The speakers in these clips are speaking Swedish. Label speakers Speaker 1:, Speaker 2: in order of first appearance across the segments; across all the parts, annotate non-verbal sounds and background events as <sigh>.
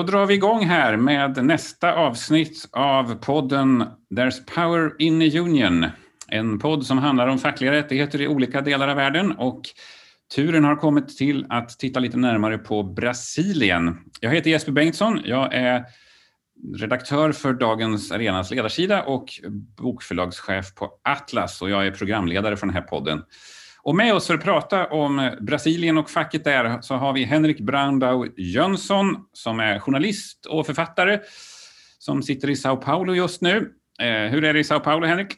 Speaker 1: Då drar vi igång här med nästa avsnitt av podden There's Power in a Union. En podd som handlar om fackliga rättigheter i olika delar av världen och turen har kommit till att titta lite närmare på Brasilien. Jag heter Jesper Bengtsson. Jag är redaktör för Dagens Arenas ledarsida och bokförlagschef på Atlas och jag är programledare för den här podden. Och med oss för att prata om Brasilien och facket där så har vi Henrik Brandau Jönsson som är journalist och författare som sitter i Sao Paulo just nu. Eh, hur är det i Sao Paulo, Henrik?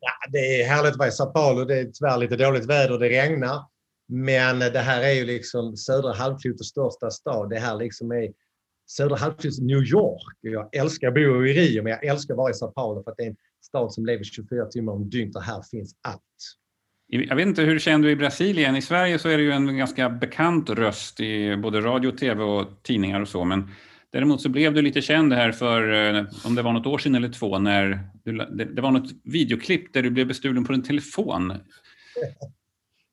Speaker 2: Ja, det är härligt att vara i Sao Paulo. Det är tyvärr lite dåligt väder det regnar. Men det här är ju liksom södra halvklotets största stad. Det här liksom är södra halvklotets New York. Jag älskar att bo i Rio, men jag älskar att vara i Sao Paulo för att det är en stad som lever 24 timmar om dygnet och här finns allt.
Speaker 1: Jag vet inte, hur känd du i Brasilien? I Sverige så är det ju en ganska bekant röst i både radio, tv och tidningar och så, men däremot så blev du lite känd här för, eh, om det var något år sedan eller två, när du, det var något videoklipp där du blev bestulen på en telefon.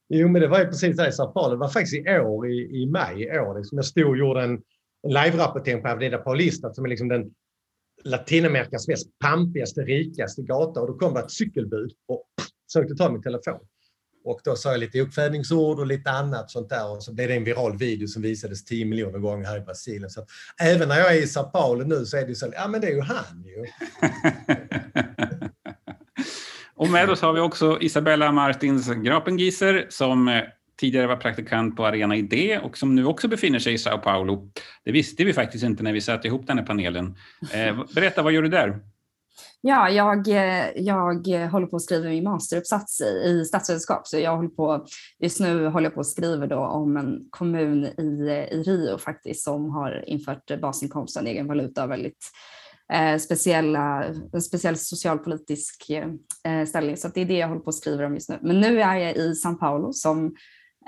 Speaker 2: Jo, men det var ju precis det i Sao Paulo. Det var faktiskt i år, i, i maj i år, liksom jag stod och gjorde en, en live-rapportering på Avenida Paulista som är liksom den Latinamerikas mest pampigaste, rikaste gata och då kom det ett cykelbud och sökte ta min telefon. Och då sa jag lite uppfödningsord och lite annat sånt där och så blev det en viral video som visades 10 miljoner gånger här i Brasilien. Så även när jag är i Sao Paulo nu så är det ju så ja men det är ju han ju. <laughs>
Speaker 1: och med oss har vi också Isabella Martins Grapengieser som eh, tidigare var praktikant på Arena Idé och som nu också befinner sig i Sao Paulo. Det visste vi faktiskt inte när vi satte ihop den här panelen. Eh, berätta, vad gör du där?
Speaker 3: Ja, jag, eh, jag håller på att skriva min masteruppsats i, i statsvetenskap, så jag håller på, just nu håller jag på att skriva då om en kommun i, i Rio faktiskt som har infört basinkomsten, egen valuta, väldigt eh, speciella, en speciell socialpolitisk eh, ställning. Så det är det jag håller på att skriva om just nu. Men nu är jag i São Paulo som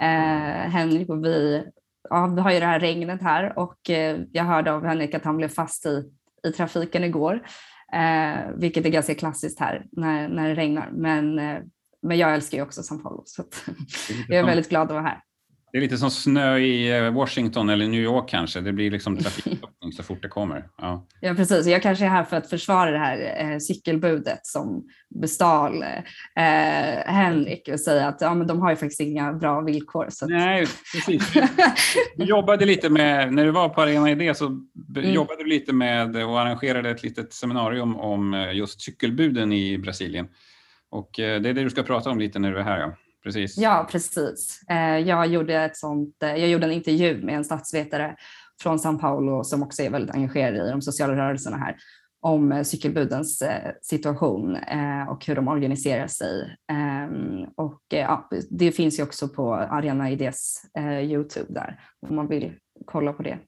Speaker 3: eh, Henrik och vi, ja, vi har ju det här regnet här och eh, jag hörde av Henrik att han blev fast i, i trafiken igår. Eh, vilket är ganska klassiskt här när, när det regnar. Men, eh, men jag älskar ju också São Paulo så <laughs> jag är väldigt glad att vara här.
Speaker 1: Det är lite som snö i eh, Washington eller New York kanske. Det blir liksom <laughs> trafikstockning så fort det kommer. Ja.
Speaker 3: ja, precis. Jag kanske är här för att försvara det här eh, cykelbudet som bestal eh, Henrik och säga att ja, men de har ju faktiskt inga bra villkor.
Speaker 1: Att... Nej, precis. <laughs> Du jobbade lite med, när du var på Arena Idé så mm. jobbade du lite med och arrangerade ett litet seminarium om eh, just cykelbuden i Brasilien. Och det är det du ska prata om lite när du är här. Ja. Precis.
Speaker 3: Ja, precis. Eh, jag gjorde, ett sånt, eh, jag gjorde en intervju med en statsvetare från São Paulo som också är väldigt engagerad i de sociala rörelserna här om eh, cykelbudens situation och hur de organiserar sig. Ehm, och ja, det finns ju också på Arena Idés Youtube där om man vill kolla på det.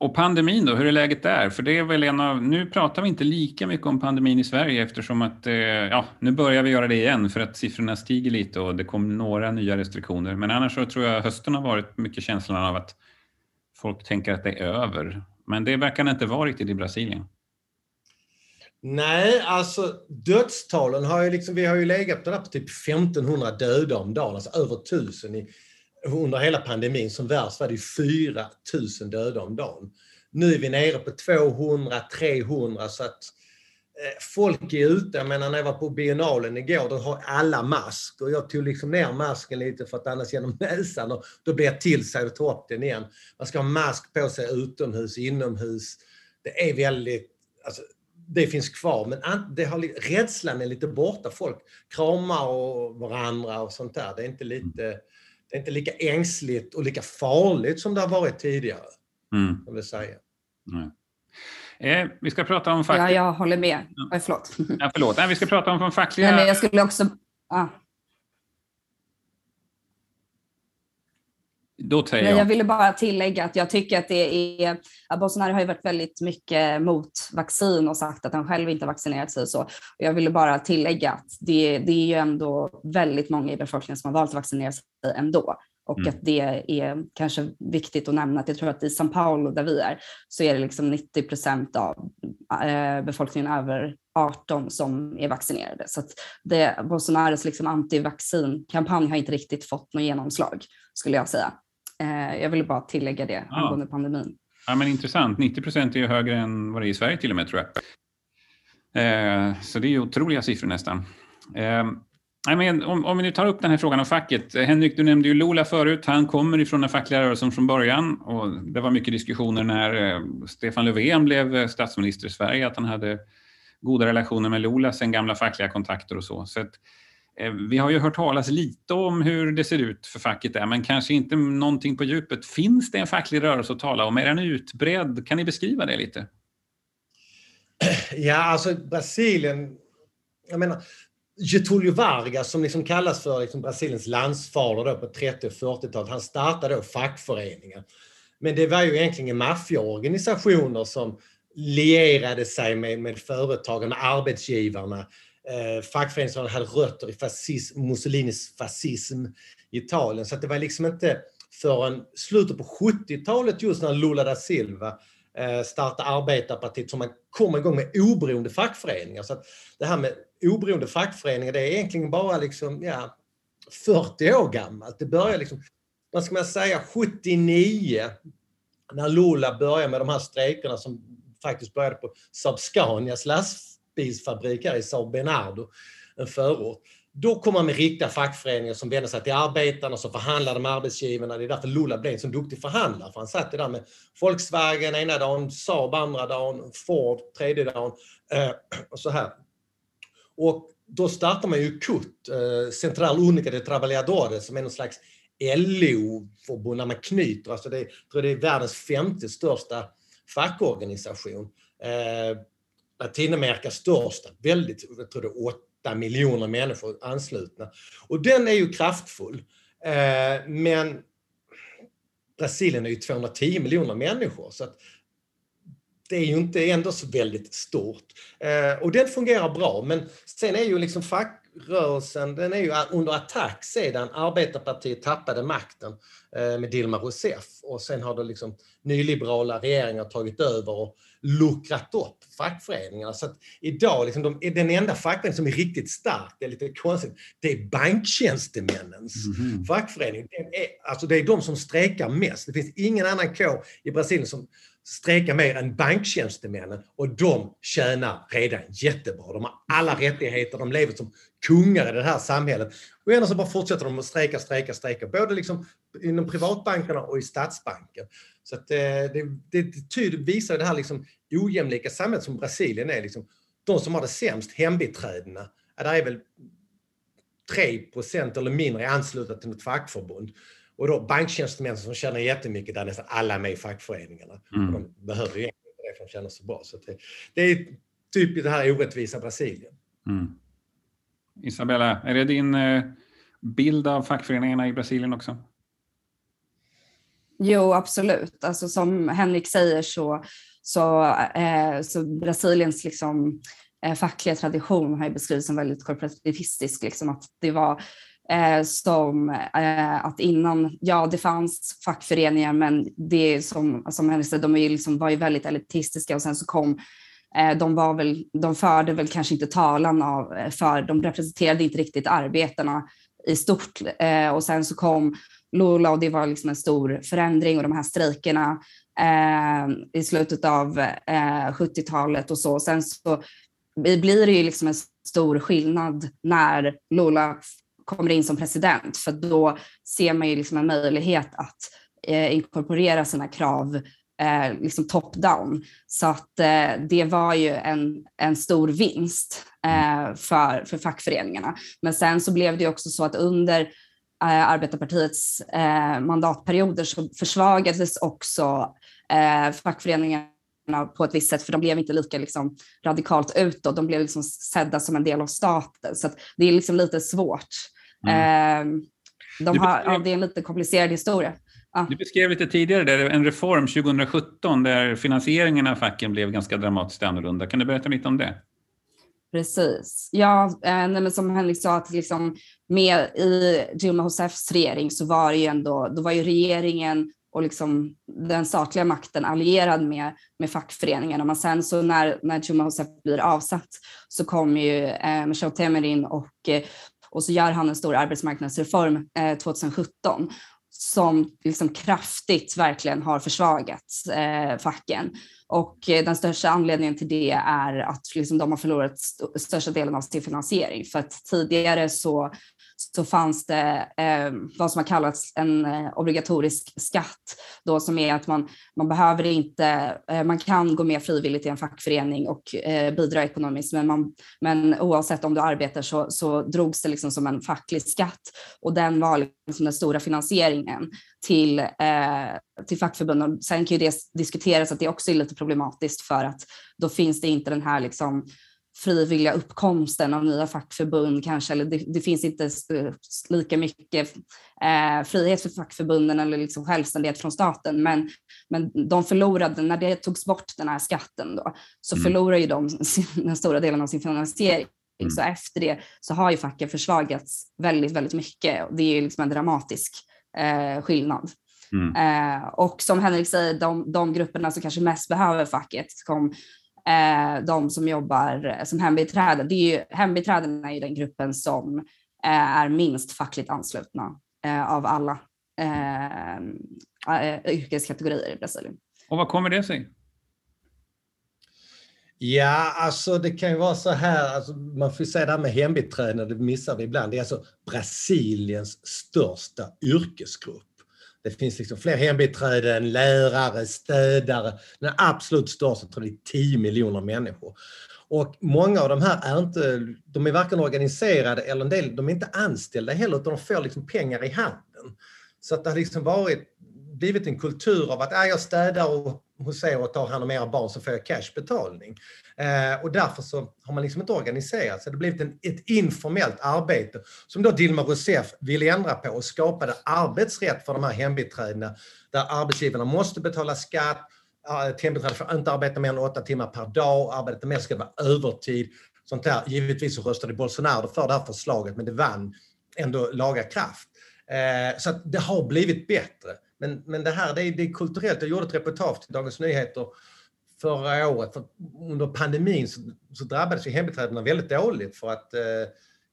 Speaker 1: Och pandemin då, hur är läget där? För det är väl en av, nu pratar vi inte lika mycket om pandemin i Sverige eftersom att, eh, ja, nu börjar vi göra det igen för att siffrorna stiger lite och det kom några nya restriktioner. Men annars så tror jag hösten har varit mycket känslan av att folk tänker att det är över. Men det verkar inte vara riktigt i Brasilien.
Speaker 2: Nej, alltså dödstalen har ju liksom, vi har ju legat på, på typ 1500 döda om dagen, alltså över 1000 i, under hela pandemin. Som värst var det 4 000 döda om dagen. Nu är vi nere på 200-300 så att eh, folk är ute. Jag menar när jag var på biennalen igår, då har alla mask och jag tog liksom ner masken lite för att annars genom <laughs> näsan och då blir jag till sig och tar upp den igen. Man ska ha mask på sig utomhus, inomhus. Det är väldigt, alltså, det finns kvar, men det har, rädslan är lite borta. Folk kramar och varandra och sånt där. Det är inte lite det är inte lika ängsligt och lika farligt som det har varit tidigare. Mm. Jag vill säga.
Speaker 1: Mm. Eh, vi ska prata om fackliga...
Speaker 3: Ja, jag håller med. Ja. förlåt.
Speaker 1: Ja, förlåt. Nej, vi ska prata om fackliga...
Speaker 3: Nej, men jag skulle också... Ah.
Speaker 1: Då säger jag.
Speaker 3: jag ville bara tillägga att jag tycker att det är, att Bolsonaro har ju varit väldigt mycket mot vaccin och sagt att han själv inte har vaccinerat sig och så. Och jag ville bara tillägga att det, det är ju ändå väldigt många i befolkningen som har valt att vaccinera sig ändå. Och mm. att det är kanske viktigt att nämna att jag tror att i São Paulo där vi är så är det liksom 90 procent av eh, befolkningen över 18 som är vaccinerade. Så att det, Bolsonaros liksom antivaccinkampanj har inte riktigt fått något genomslag skulle jag säga. Eh, jag ville bara tillägga det ja. angående pandemin.
Speaker 1: Ja, men intressant. 90 procent är ju högre än vad det är i Sverige till och med tror jag. Eh, så det är ju otroliga siffror nästan. Eh, men om, om vi nu tar upp den här frågan om facket. Henrik, du nämnde ju Lola förut. Han kommer ifrån den fackliga rörelsen från början och det var mycket diskussioner när Stefan Löfven blev statsminister i Sverige att han hade goda relationer med Lola, sen gamla fackliga kontakter och så. så att, Eh, vi har ju hört talas lite om hur det ser ut för facket där, men kanske inte någonting på djupet. Finns det en facklig rörelse att tala om? Är den utbredd? Kan ni beskriva det lite?
Speaker 2: Ja, alltså Brasilien, jag menar, Getulio Vargas som liksom kallas för liksom Brasiliens landsfader då på 30 och 40-talet, han startade då fackföreningar. Men det var ju egentligen maffiaorganisationer som lierade sig med, med företagen, med arbetsgivarna. Eh, fackföreningsrörelsen hade rötter i fascism, Mussolinis fascism i Italien. Så det var liksom inte förrän slutet på 70-talet just när Lula da Silva eh, startade arbetarpartiet som man kom igång med oberoende fackföreningar. Så att det här med oberoende fackföreningar det är egentligen bara liksom, ja, 40 år gammalt. Det började liksom, vad ska man säga, 79 när Lula började med de här strejkerna som faktiskt började på Saab Scanias lastbilsfabrik här i Saab Bernardo, en förort. Då kom man med riktiga fackföreningar som vände sig till arbetarna, som förhandlade med arbetsgivarna. Det är därför Lula blev en så duktig förhandlare. För han satt där med Volkswagen ena dagen, Saab andra dagen, Ford tredje dagen eh, <clears throat> och så här. Och då startar man ju CUT, eh, Central Unica de Trabalhadores, som är någon slags LO-förbund där man knyter, alltså det, jag tror det är världens femte största fackorganisation. Eh, Latinamerikas största, väldigt, jag tror det är åtta miljoner människor anslutna. Och den är ju kraftfull. Eh, men Brasilien är ju 210 miljoner människor. Så att det är ju inte ändå så väldigt stort. Eh, och den fungerar bra, men sen är ju liksom fack fackrörelsen, den är ju under attack sedan arbetarpartiet tappade makten eh, med Dilma Rousseff och sen har det liksom nyliberala regeringar tagit över och luckrat upp fackföreningarna. Så att idag, liksom de, den enda fackföreningen som är riktigt stark, det är lite konstigt, det är banktjänstemännens mm. fackförening. Det är, alltså det är de som strejkar mest. Det finns ingen annan kår i Brasilien som strejka mer än banktjänstemännen och de tjänar redan jättebra. De har alla rättigheter, de lever som kungar i det här samhället. Och ändå så bara fortsätter de att strejka, strejka, strejka. Både liksom inom privatbankerna och i statsbanken. Så att eh, det, det, det tyder, visar det här liksom ojämlika samhället som Brasilien är. Liksom, de som har det sämst, hembiträdena, där är väl 3% eller mindre anslutna till något fackförbund. Och då banktjänstemän som tjänar jättemycket, där nästan alla är med i fackföreningarna. Mm. Och de behöver ju inte det för de tjänar så bra. Så det, det, är typ det här orättvisa Brasilien. Mm.
Speaker 1: Isabella, är det din eh, bild av fackföreningarna i Brasilien också?
Speaker 3: Jo, absolut. Alltså, som Henrik säger så, så, eh, så Brasiliens liksom, eh, fackliga tradition har ju beskrivits som väldigt korporativistisk. Liksom, att det var eh, som eh, att innan, ja det fanns fackföreningar men det som, som Henrik de är ju liksom, var ju väldigt elitistiska och sen så kom eh, de, var väl, de förde väl kanske inte talan av, eh, för de representerade inte riktigt arbetarna i stort eh, och sen så kom Lula och det var liksom en stor förändring och de här strejkerna eh, i slutet av 70-talet och så. Sen så blir det ju liksom en stor skillnad när Lula kommer in som president, för då ser man ju liksom en möjlighet att eh, inkorporera sina krav eh, liksom top-down. Så att eh, det var ju en, en stor vinst eh, för, för fackföreningarna. Men sen så blev det också så att under eh, Arbetarpartiets eh, mandatperioder så försvagades också eh, fackföreningarna på ett visst sätt, för de blev inte lika liksom, radikalt utåt. De blev liksom sedda som en del av staten. Så det är liksom lite svårt. Mm. Eh, de har, ja, det är en lite komplicerad historia.
Speaker 1: Ja. Du beskrev lite tidigare där, en reform 2017 där finansieringen av facken blev ganska dramatiskt annorlunda. Kan du berätta lite om det?
Speaker 3: Precis. Ja, eh, nej, men som Henrik sa, att liksom med i Dilma Rousseffs regering så var det ju ändå, då var ju regeringen och liksom den statliga makten allierad med, med fackföreningarna. Men sen så när, när Dilma Rousseff blir avsatt så kommer ju eh, Michel Temer in och, eh, och så gör han en stor arbetsmarknadsreform eh, 2017 som liksom kraftigt verkligen har försvagat eh, facken. Och eh, den största anledningen till det är att liksom de har förlorat st största delen av sin finansiering. För att tidigare så så fanns det eh, vad som har kallats en eh, obligatorisk skatt då som är att man, man behöver inte, eh, man kan gå med frivilligt i en fackförening och eh, bidra ekonomiskt men, man, men oavsett om du arbetar så, så drogs det liksom som en facklig skatt och den var liksom den stora finansieringen till, eh, till fackförbunden. Sen kan ju det diskuteras att det också är lite problematiskt för att då finns det inte den här liksom frivilliga uppkomsten av nya fackförbund kanske, eller det, det finns inte lika mycket eh, frihet för fackförbunden eller liksom självständighet från staten. Men, men de förlorade, när det togs bort den här skatten då, så mm. förlorar ju de sin, den stora delen av sin finansiering. Mm. Så efter det så har ju facken försvagats väldigt, väldigt mycket. Det är liksom en dramatisk eh, skillnad. Mm. Eh, och som Henrik säger, de, de grupperna som kanske mest behöver facket kom eh, de som jobbar som hembiträden. Det är ju, hembiträden är ju den gruppen som eh, är minst fackligt anslutna eh, av alla eh, eh, yrkeskategorier i Brasilien.
Speaker 1: Och vad kommer det sig?
Speaker 2: Ja, alltså det kan ju vara så här, alltså, man får säga det här med hembiträden, det missar vi ibland. Det är alltså Brasiliens största yrkesgrupp. Det finns liksom fler hembiträden, lärare, städare. Den absolut största tror jag är 10 miljoner människor. Och många av de här är inte, de är varken organiserade eller en del, de är inte anställda heller utan de får liksom pengar i handen. Så att det har liksom varit, blivit en kultur av att äh, jag städar och, hos er och tar hand om era barn så får jag cashbetalning. Eh, och därför så har man liksom inte organiserat sig. Det har blivit en, ett informellt arbete som då Dilma Rousseff ville ändra på och skapade arbetsrätt för de här hembiträdena där arbetsgivarna måste betala skatt, ett hembiträde får inte arbeta mer än åtta timmar per dag, arbeta mer ska vara övertid. Sånt där. Givetvis så röstade Bolsonaro för det här förslaget men det vann ändå laga kraft. Eh, så det har blivit bättre. Men, men det här det är, det är kulturellt. Jag gjorde ett reportage till Dagens Nyheter förra året. För under pandemin så, så drabbades ju hembiträdena väldigt dåligt för att eh,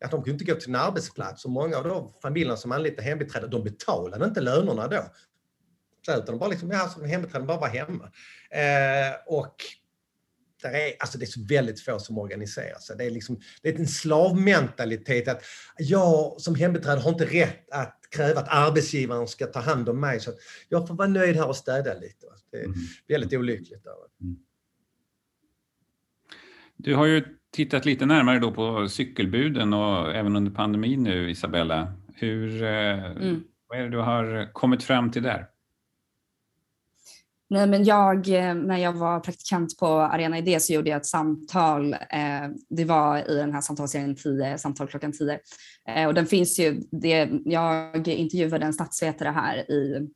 Speaker 2: att de kunde inte gå till en arbetsplats och många av de familjerna som anlitade hembiträden de betalade inte lönerna då. Så, utan de bara liksom, ja, hembiträden bara var hemma. Eh, och där är, alltså det är så väldigt få som organiserar sig. Det är, liksom, det är en slavmentalitet att jag som hembiträde har inte rätt att kräva att arbetsgivaren ska ta hand om mig. Så jag får vara nöjd här och städa lite. Det är mm. väldigt olyckligt. Mm.
Speaker 1: Du har ju tittat lite närmare då på cykelbuden och även under pandemin nu, Isabella. Hur, eh, mm. Vad är det du har kommit fram till där?
Speaker 3: Nej, men jag, eh, när jag var praktikant på Arena Idé så gjorde jag ett samtal. Eh, det var i den här samtalsserien 10, samtal klockan 10. Eh, och den finns ju, det, jag intervjuade en statsvetare här i,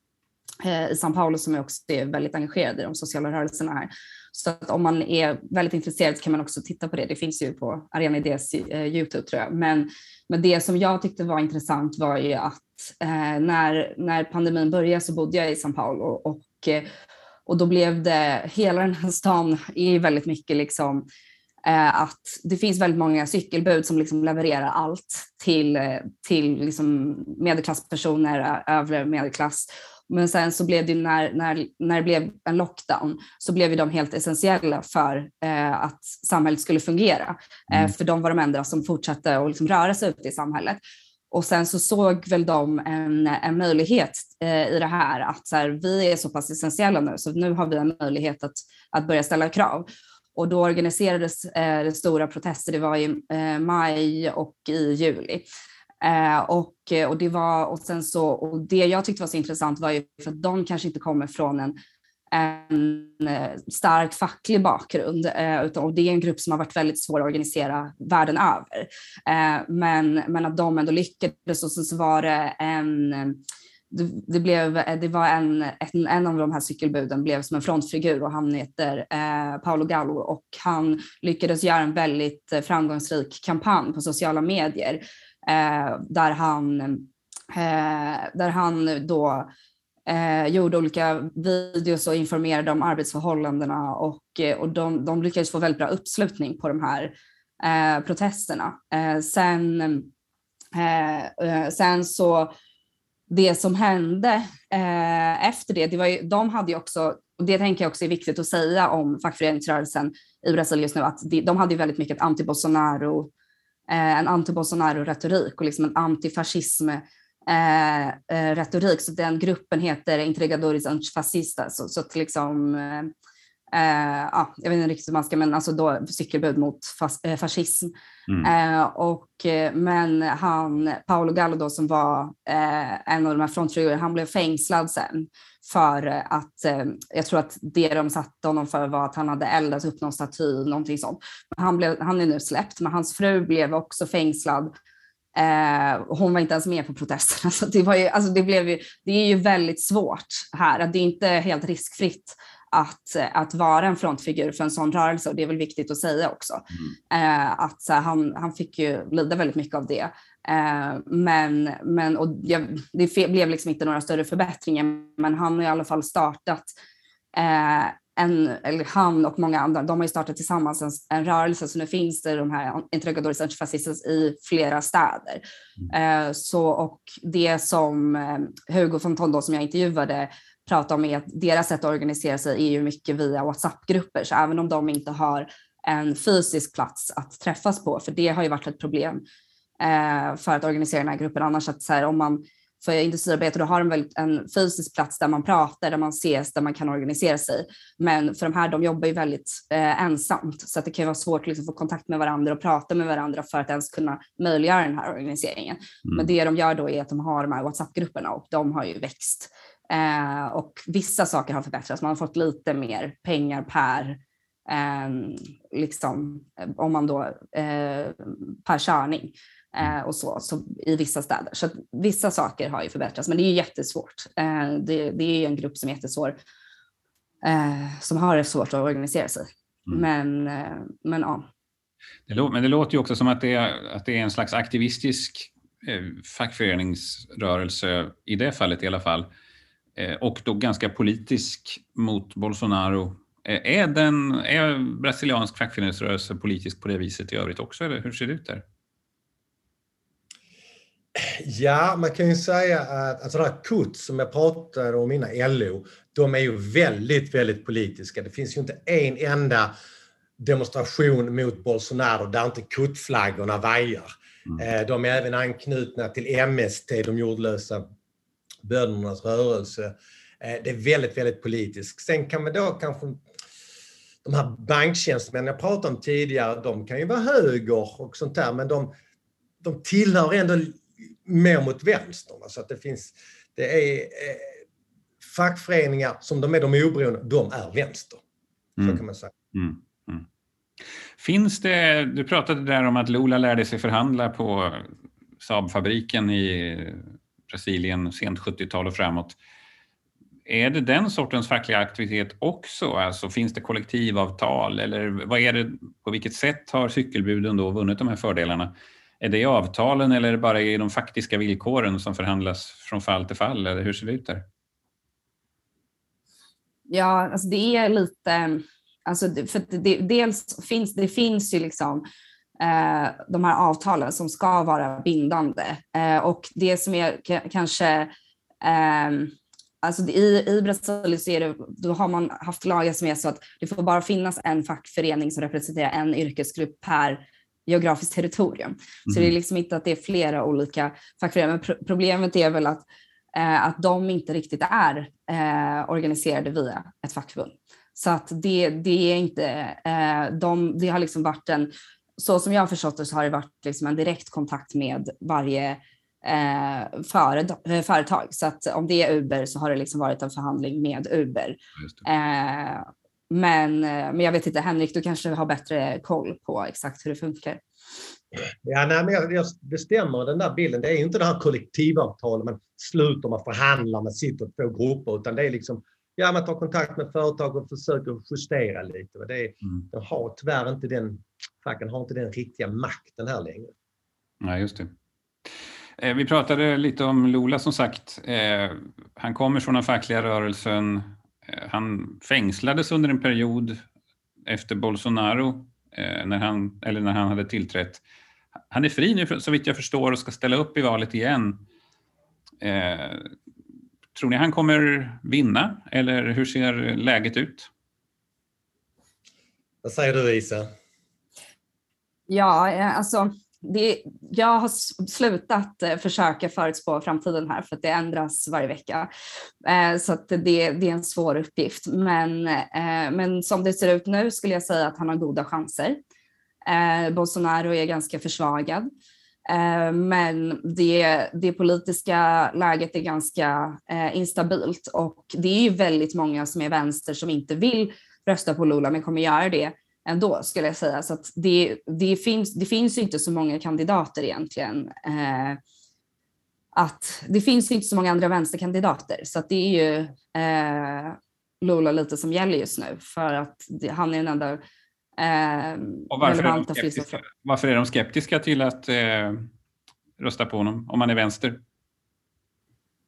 Speaker 3: eh, i São Paulo som är också är väldigt engagerad i de sociala rörelserna här. Så att om man är väldigt intresserad så kan man också titta på det. Det finns ju på Arena Idés eh, Youtube tror jag. Men, men det som jag tyckte var intressant var ju att eh, när, när pandemin började så bodde jag i São Paulo och eh, och då blev det, hela den här stan är väldigt mycket liksom eh, att det finns väldigt många cykelbud som liksom levererar allt till, till liksom medelklasspersoner, övre medelklass. Men sen så blev det när, när, när det blev en lockdown så blev de helt essentiella för eh, att samhället skulle fungera. Eh, mm. För de var de enda som fortsatte att liksom röra sig ute i samhället. Och sen så såg väl de en, en möjlighet eh, i det här att så här, vi är så pass essentiella nu så nu har vi en möjlighet att, att börja ställa krav. Och då organiserades eh, det stora protester, det var i eh, maj och i juli. Eh, och, och, det var, och, sen så, och det jag tyckte var så intressant var ju för att de kanske inte kommer från en en eh, stark facklig bakgrund eh, och det är en grupp som har varit väldigt svår att organisera världen över. Eh, men, men att de ändå lyckades och så var det en det, det, blev, det var en, en, en av de här cykelbuden blev som en frontfigur och han heter eh, Paolo Gallo och han lyckades göra en väldigt framgångsrik kampanj på sociala medier eh, där han eh, där han då eh, gjorde olika videos och informerade om arbetsförhållandena och, eh, och de, de lyckades få väldigt bra uppslutning på de här eh, protesterna. Eh, sen, eh, eh, sen så det som hände eh, efter det, det var ju, de hade ju också, och det tänker jag också är viktigt att säga om fackföreningsrörelsen i Brasilien just nu, att de, de hade ju väldigt mycket anti-Bolsonaro, eh, en anti-Bolsonaro-retorik och liksom en antifascism eh, eh, retorik. Så den gruppen heter Entregadores Antifascistas. Så, så att liksom, eh, eh, ja, jag vet inte riktigt hur man ska, men alltså då cykelbud mot fas, eh, fascism. Mm. Eh, och, men han, Paolo Gallo då, som var en av de här frontfigurerna, han blev fängslad sen för att, jag tror att det de satte honom för var att han hade eldat upp någon staty, någonting sånt. Han, blev, han är nu släppt, men hans fru blev också fängslad Eh, hon var inte ens med på protesterna. <laughs> Så det, var ju, alltså det, blev ju, det är ju väldigt svårt här. det är inte helt riskfritt att, att vara en frontfigur för en sån rörelse och det är väl viktigt att säga också. Mm. Eh, att så han, han fick ju lida väldigt mycket av det. Eh, men men och jag, det blev liksom inte några större förbättringar, men han har i alla fall startat eh, en, eller han och många andra, de har ju startat tillsammans en, en rörelse, så nu finns det de här Entregadores Antifascistas i flera städer. Mm. Eh, så, och det som eh, Hugo von Tondo som jag intervjuade prata om är att deras sätt att organisera sig är ju mycket via WhatsApp-grupper, så även om de inte har en fysisk plats att träffas på, för det har ju varit ett problem eh, för att organisera den här gruppen annars, att så här, om man för industriarbetare har en, väldigt, en fysisk plats där man pratar, där man ses, där man kan organisera sig. Men för de här, de jobbar ju väldigt eh, ensamt så att det kan vara svårt att liksom, få kontakt med varandra och prata med varandra för att ens kunna möjliggöra den här organiseringen. Mm. Men det de gör då är att de har de här WhatsApp-grupperna och de har ju växt. Eh, och vissa saker har förbättrats. Man har fått lite mer pengar per eh, liksom, om man då eh, per körning. Mm. Eh, och så, så, i vissa städer. Så vissa saker har ju förbättrats, men det är ju jättesvårt. Eh, det, det är en grupp som är jättesvår, eh, som har det svårt att organisera sig. Mm. Men, eh, men ja.
Speaker 1: Det låter, men det låter ju också som att det är, att det är en slags aktivistisk eh, fackföreningsrörelse i det fallet i alla fall. Eh, och då ganska politisk mot Bolsonaro. är, den, är brasiliansk fackföreningsrörelse politisk på det viset i övrigt också, eller hur ser det ut där?
Speaker 2: Ja, man kan ju säga att alltså det här KUT som jag pratade om innan, LO, de är ju väldigt, väldigt politiska. Det finns ju inte en enda demonstration mot Bolsonaro där inte KUT-flaggorna vajar. Mm. Eh, de är även anknutna till MST, de jordlösa böndernas rörelse. Eh, det är väldigt, väldigt politiskt. Sen kan man då kanske de här banktjänstemännen jag pratade om tidigare, de kan ju vara höger och sånt där, men de, de tillhör ändå mer mot vänster. Så att det finns, det är eh, fackföreningar som de är de oberoende, de är vänster. Mm. Så kan man säga. Mm. Mm.
Speaker 1: Finns det, du pratade där om att Lula lärde sig förhandla på Saabfabriken i Brasilien sent 70-tal och framåt. Är det den sortens fackliga aktivitet också? Alltså finns det kollektivavtal eller vad är det, på vilket sätt har cykelbuden då vunnit de här fördelarna? Är det i avtalen eller är det bara i de faktiska villkoren som förhandlas från fall till fall? Eller hur ser det ut där?
Speaker 3: Ja, alltså det är lite, alltså för det, dels finns det finns ju liksom eh, de här avtalen som ska vara bindande eh, och det som är kanske eh, Alltså i, I Brasilien så är det, då har man haft lagar som är så att det får bara finnas en fackförening som representerar en yrkesgrupp per geografiskt territorium. Mm. Så det är mhm. liksom inte att det är flera olika fackföreningar. Men pro problemet är väl att, eh, att de inte riktigt är eh, organiserade via ett fackförbund. Så att det, det är inte, eh, de, det har liksom varit en, så som jag har förstått det så har det varit liksom en direkt kontakt med varje eh, eh, företag. Så att om det är Uber så har det liksom varit en förhandling med Uber. Eh, men, eh, men jag vet inte, Henrik, du kanske har bättre koll på exakt hur det funkar.
Speaker 2: Ja, nej, men jag, jag, det stämmer den där bilden. Det är inte det här kollektivavtalet man sluter, man förhandlar, man sitter i två grupper, utan det är liksom, ja, man tar kontakt med företag och försöker justera lite. Det är, mm. De har tyvärr inte den, facken har inte den riktiga makten här längre.
Speaker 1: Nej, just det. Eh, vi pratade lite om Lola som sagt. Eh, han kommer från den fackliga rörelsen han fängslades under en period efter Bolsonaro, eh, när han, eller när han hade tillträtt. Han är fri nu så vitt jag förstår och ska ställa upp i valet igen. Eh, tror ni han kommer vinna eller hur ser läget ut?
Speaker 2: Vad säger du Isa?
Speaker 3: Ja, eh, alltså det, jag har slutat eh, försöka förutspå framtiden här för att det ändras varje vecka. Eh, så det, det, är en svår uppgift. Men, eh, men som det ser ut nu skulle jag säga att han har goda chanser. Bolsonaro är ganska försvagad. Men det, det politiska läget är ganska instabilt och det är ju väldigt många som är vänster som inte vill rösta på Lula men kommer göra det ändå skulle jag säga. Så det, det, finns, det finns inte så många kandidater egentligen. Eh, att det finns inte så många andra vänsterkandidater så det är ju eh, Lula lite som gäller just nu för att det, han är den enda
Speaker 1: eh, Och varför är, varför är de skeptiska till att eh, rösta på honom om man är vänster?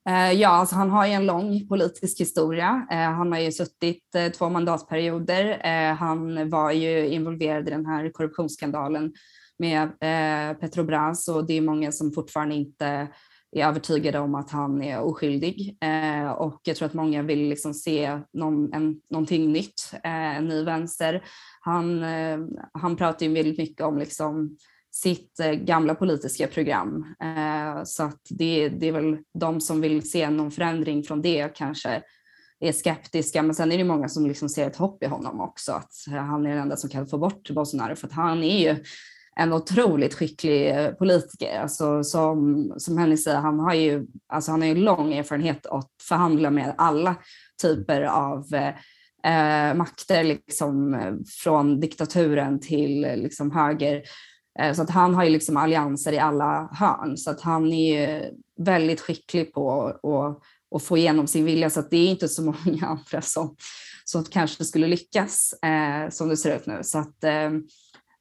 Speaker 3: Eh, ja, alltså han har ju en lång politisk historia. Eh, han har ju suttit eh, två mandatperioder. Han var ju involverad i den här korruptionsskandalen med Petrobras och det är många som fortfarande inte är övertygade om att han är oskyldig. Och jag tror att många vill liksom se någon, en, någonting nytt, en ny vänster. Han, han pratar ju väldigt mycket om liksom sitt eh, gamla politiska program. Eh, så att det, det är väl de som vill se någon förändring från det kanske är skeptiska, men sen är det många som liksom ser ett hopp i honom också, att han är den enda som kan få bort Bolsonaro, för att han är ju en otroligt skicklig eh, politiker. Alltså som, som Henny säger, han har ju alltså han har ju lång erfarenhet att förhandla med alla typer av eh, makter, liksom, från diktaturen till liksom, höger Eh, Eh, så att han har ju liksom allianser i alla hörn, så att han är väldigt skicklig på att, att få igenom sin vilja, så att det är inte så <laughs> många andra som, som kanske skulle lyckas eh, som det ser ut nu. Så att, eh,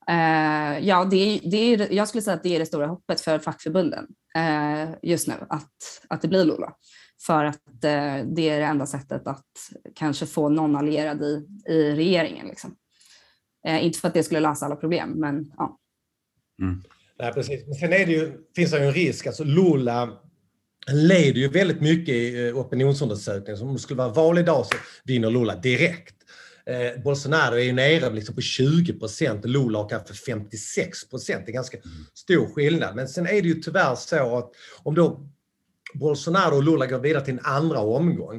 Speaker 3: eh ja, det, det är, jag skulle säga att det är det stora hoppet för fackförbunden eh, just nu, att, att det blir Lula. För att eh, det är det enda sättet att kanske få någon allierad i, i regeringen. Liksom. Eh, inte för att det skulle lösa alla problem, men ja.
Speaker 2: Mm. Nej, precis. Men sen är det ju, finns det ju en risk, alltså Lula leder ju väldigt mycket i eh, opinionsundersökningar. Så om det skulle vara val idag så vinner Lula direkt. Eh, Bolsonaro är ju nere liksom på 20 procent Lula har kanske 56 procent. Det är ganska stor skillnad. Men sen är det ju tyvärr så att om då Bolsonaro och Lula går vidare till en andra omgång,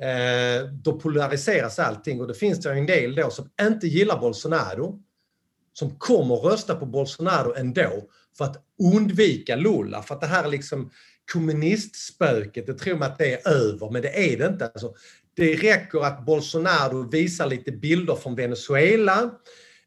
Speaker 2: eh, då polariseras allting och det finns det en del då som inte gillar Bolsonaro som kommer rösta på Bolsonaro ändå för att undvika Lula. För att det här liksom kommunistspöket, det tror man att det är över, men det är det inte. Alltså, det räcker att Bolsonaro visar lite bilder från Venezuela,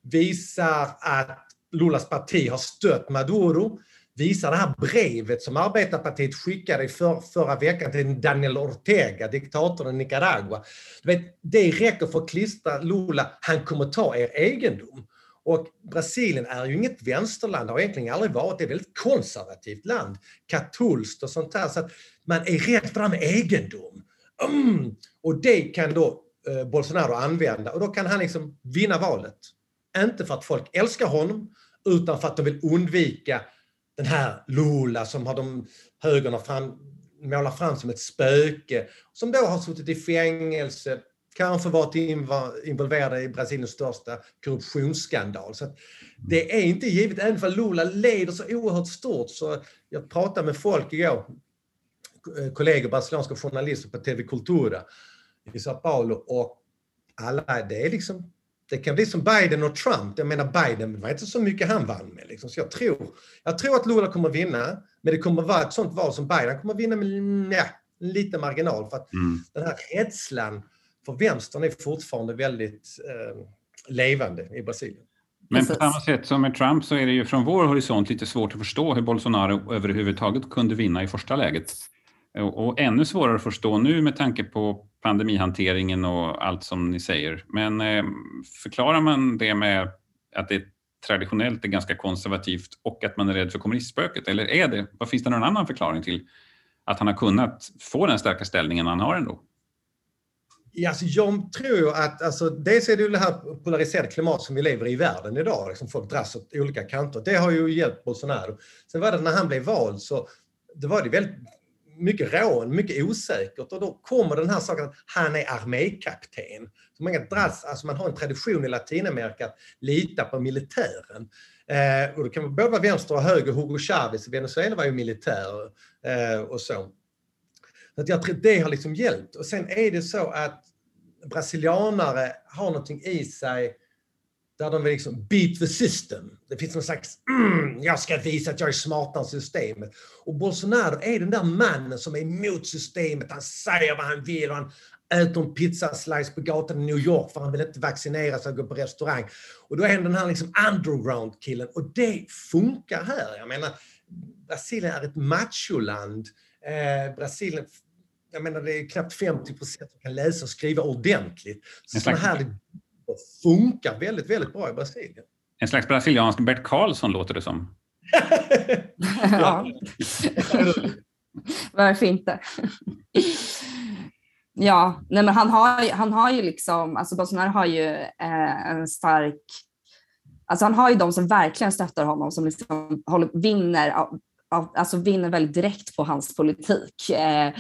Speaker 2: visar att Lulas parti har stött Maduro, visar det här brevet som Arbetarpartiet skickade för, förra veckan till Daniel Ortega, diktatorn i Nicaragua. Du vet, det räcker för att klistra Lula, han kommer ta er egendom. Och Brasilien är ju inget vänsterland, det har egentligen aldrig varit. Det är ett väldigt konservativt land, katolskt och sånt där. Så att man är rädd för det här med egendom. Mm. Och det kan då eh, Bolsonaro använda och då kan han liksom vinna valet. Inte för att folk älskar honom, utan för att de vill undvika den här Lula som har de högerna fram, målar fram som ett spöke, som då har suttit i fängelse, kanske varit involverade i Brasiliens största korruptionsskandal. Så det är inte givet, även för Lula leder så oerhört stort. Så jag pratade med folk igår, kollegor, brasilianska journalister på TV Cultura i Sao Paulo och alla, det är liksom det kan bli som Biden och Trump. Jag menar Biden, det var inte så mycket han vann med. Liksom. Så jag tror, jag tror att Lula kommer vinna, men det kommer vara ett sånt val som Biden kommer vinna med ja, en liten marginal. För att mm. den här rädslan för vänstern är fortfarande väldigt eh, levande i Brasilien.
Speaker 1: Men på samma sätt som med Trump så är det ju från vår horisont lite svårt att förstå hur Bolsonaro överhuvudtaget kunde vinna i första läget. Och, och ännu svårare att förstå nu med tanke på pandemihanteringen och allt som ni säger. Men eh, förklarar man det med att det traditionellt är ganska konservativt och att man är rädd för kommunistspöket? Eller är det, vad finns det någon annan förklaring till att han har kunnat få den starka ställningen han har ändå?
Speaker 2: Ja, alltså jag tror ju att, alltså, dels är det ju det här polariserade klimat som vi lever i i världen idag, liksom folk dras åt olika kanter. Det har ju hjälpt Bolsonaro. Sen var det när han blev vald så det var det väldigt mycket rån, mycket osäkert och då kommer den här saken att han är armékapten. Så många dras, alltså man har en tradition i Latinamerika att lita på militären. Eh, och det kan både vara vänster och höger. Hugo Chavez i Venezuela var ju militär eh, och så så att jag tror det har liksom hjälpt. Och sen är det så att brasilianare har någonting i sig där de vill liksom beat the system. Det finns någon slags mm, jag ska visa att jag är smartare än systemet. Och Bolsonaro är den där mannen som är emot systemet. Han säger vad han vill och han äter en pizzaslice på gatan i New York för han vill inte vaccinera sig och gå på restaurang. Och då är han den här liksom underground-killen och det funkar här. Jag menar, Brasilien är ett macholand. Eh, Brasilien, jag menar det är knappt 50 procent som kan läsa och skriva ordentligt. Så sådana här funkar väldigt, väldigt bra i Brasilien.
Speaker 1: En slags brasiliansk Bert Karlsson låter det som. <laughs>
Speaker 3: ja. <laughs> Varför inte? ja, nej men han har, han har ju liksom, alltså Bolsonaro har ju eh, en stark, alltså han har ju de som verkligen stöttar honom som liksom håller, vinner, av, alltså vinner väldigt direkt på hans politik. Eh,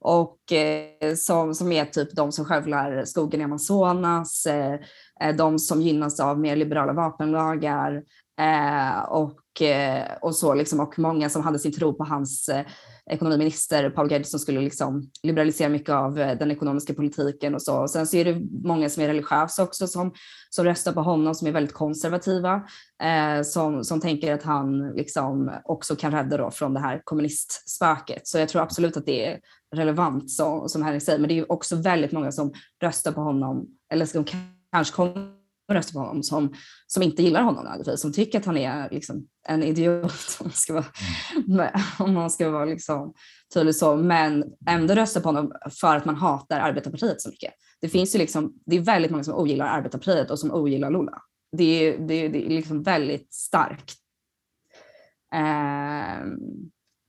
Speaker 3: och eh, som, som är typ de som skövlar skogen i Amazonas, eh, eh de som gynnas av mer liberala vapenlagar eh, och, eh, och så liksom, och många som hade sin tro på hans ekonomiminister Paul Gerd som skulle liksom liberalisera mycket av eh, den ekonomiska politiken och så. Och sen så är det många som är religiösa också som, som röstar på honom som är väldigt konservativa, eh, som, som tänker att han liksom också kan rädda då från det här kommunistspöket. Så jag tror absolut att det är relevant så, som Henrik säger, men det är också väldigt många som röstar på honom, eller som kanske kommer rösta på honom, som, som inte gillar honom nödvändigtvis, som tycker att han är liksom, en idiot <laughs> om man ska vara, mm. <laughs> om man ska vara liksom, tydlig så, men ändå röstar på honom för att man hatar arbetarpartiet så mycket. Det finns ju liksom, det är väldigt många som ogillar arbetarpartiet och som ogillar Lula. Det är, det, det är liksom väldigt starkt eh,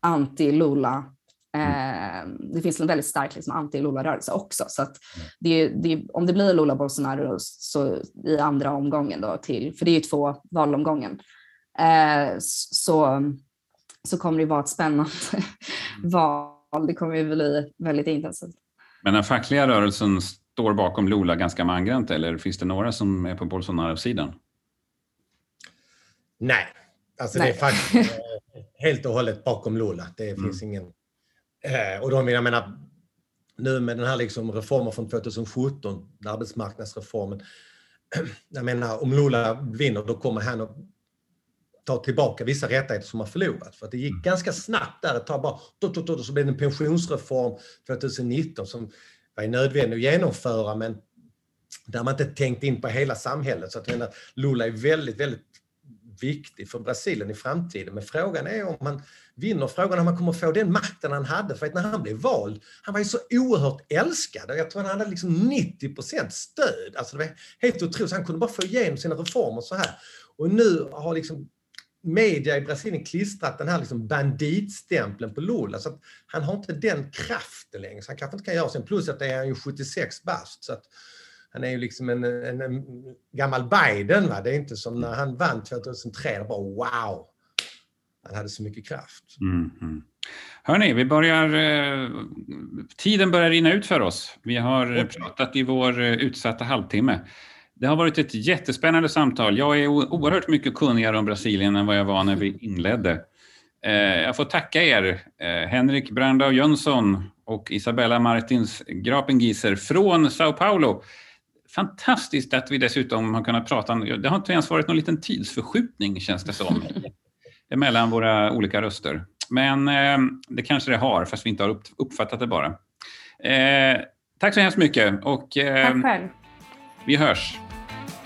Speaker 3: anti-Lula Eh, det finns en väldigt stark liksom, anti-Lula-rörelse också. Så att det, det, om det blir Lula Bolsonaro så i andra omgången då till, för det är ju två valomgången, eh, så, så kommer det vara ett spännande <laughs> val. Det kommer ju bli väldigt intensivt.
Speaker 1: Men den fackliga rörelsen står bakom Lula ganska mangrant eller finns det några som är på Bolsonaro-sidan?
Speaker 2: Nej, alltså Nej. det är faktiskt <laughs> helt och hållet bakom Lula. Det mm. finns ingen Eh, och de, jag menar, nu med den här liksom reformen från 2017, arbetsmarknadsreformen. <clears throat> Jag menar, om Lula vinner då kommer han att ta tillbaka vissa rättigheter som har förlorat. För att det gick mm. ganska snabbt där ett tag bara, då, då, då, så blev det en pensionsreform 2019 som var nödvändig att genomföra men där man inte tänkt in på hela samhället. Så att jag menar, Lula är väldigt, väldigt viktig för Brasilien i framtiden. Men frågan är om han vinner frågan om han kommer få den makten han hade. För att när han blev vald, han var ju så oerhört älskad. Jag tror han hade liksom 90% stöd. Alltså det var helt otroligt. Han kunde bara få igenom sina reformer så här. Och nu har liksom media i Brasilien klistrat den här liksom banditstämpeln på Lula. Så att han har inte den kraften längre. Så han kanske inte kan göra sin Plus att det är han ju 76 bast. Så att han är ju liksom en, en, en gammal Biden. Va? Det är inte som när han vann 2003. Det bara wow! Han hade så mycket kraft.
Speaker 1: Mm, mm. Hörni, vi börjar, eh, tiden börjar rinna ut för oss. Vi har okay. pratat i vår eh, utsatta halvtimme. Det har varit ett jättespännande samtal. Jag är oerhört mycket kunnigare om Brasilien än vad jag var när vi <laughs> inledde. Eh, jag får tacka er, Henrik Brandau Jönsson och Isabella Martins Grapengieser från Sao Paulo. Fantastiskt att vi dessutom har kunnat prata. Det har inte ens varit någon liten tidsförskjutning känns det som. <laughs> mellan våra olika röster. Men eh, det kanske det har, fast vi inte har uppfattat det bara. Eh, tack så hemskt mycket. Och,
Speaker 3: eh, tack själv.
Speaker 1: Vi hörs.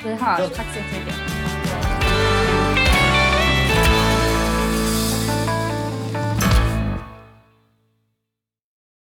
Speaker 3: Vi hörs. Tack så jättemycket.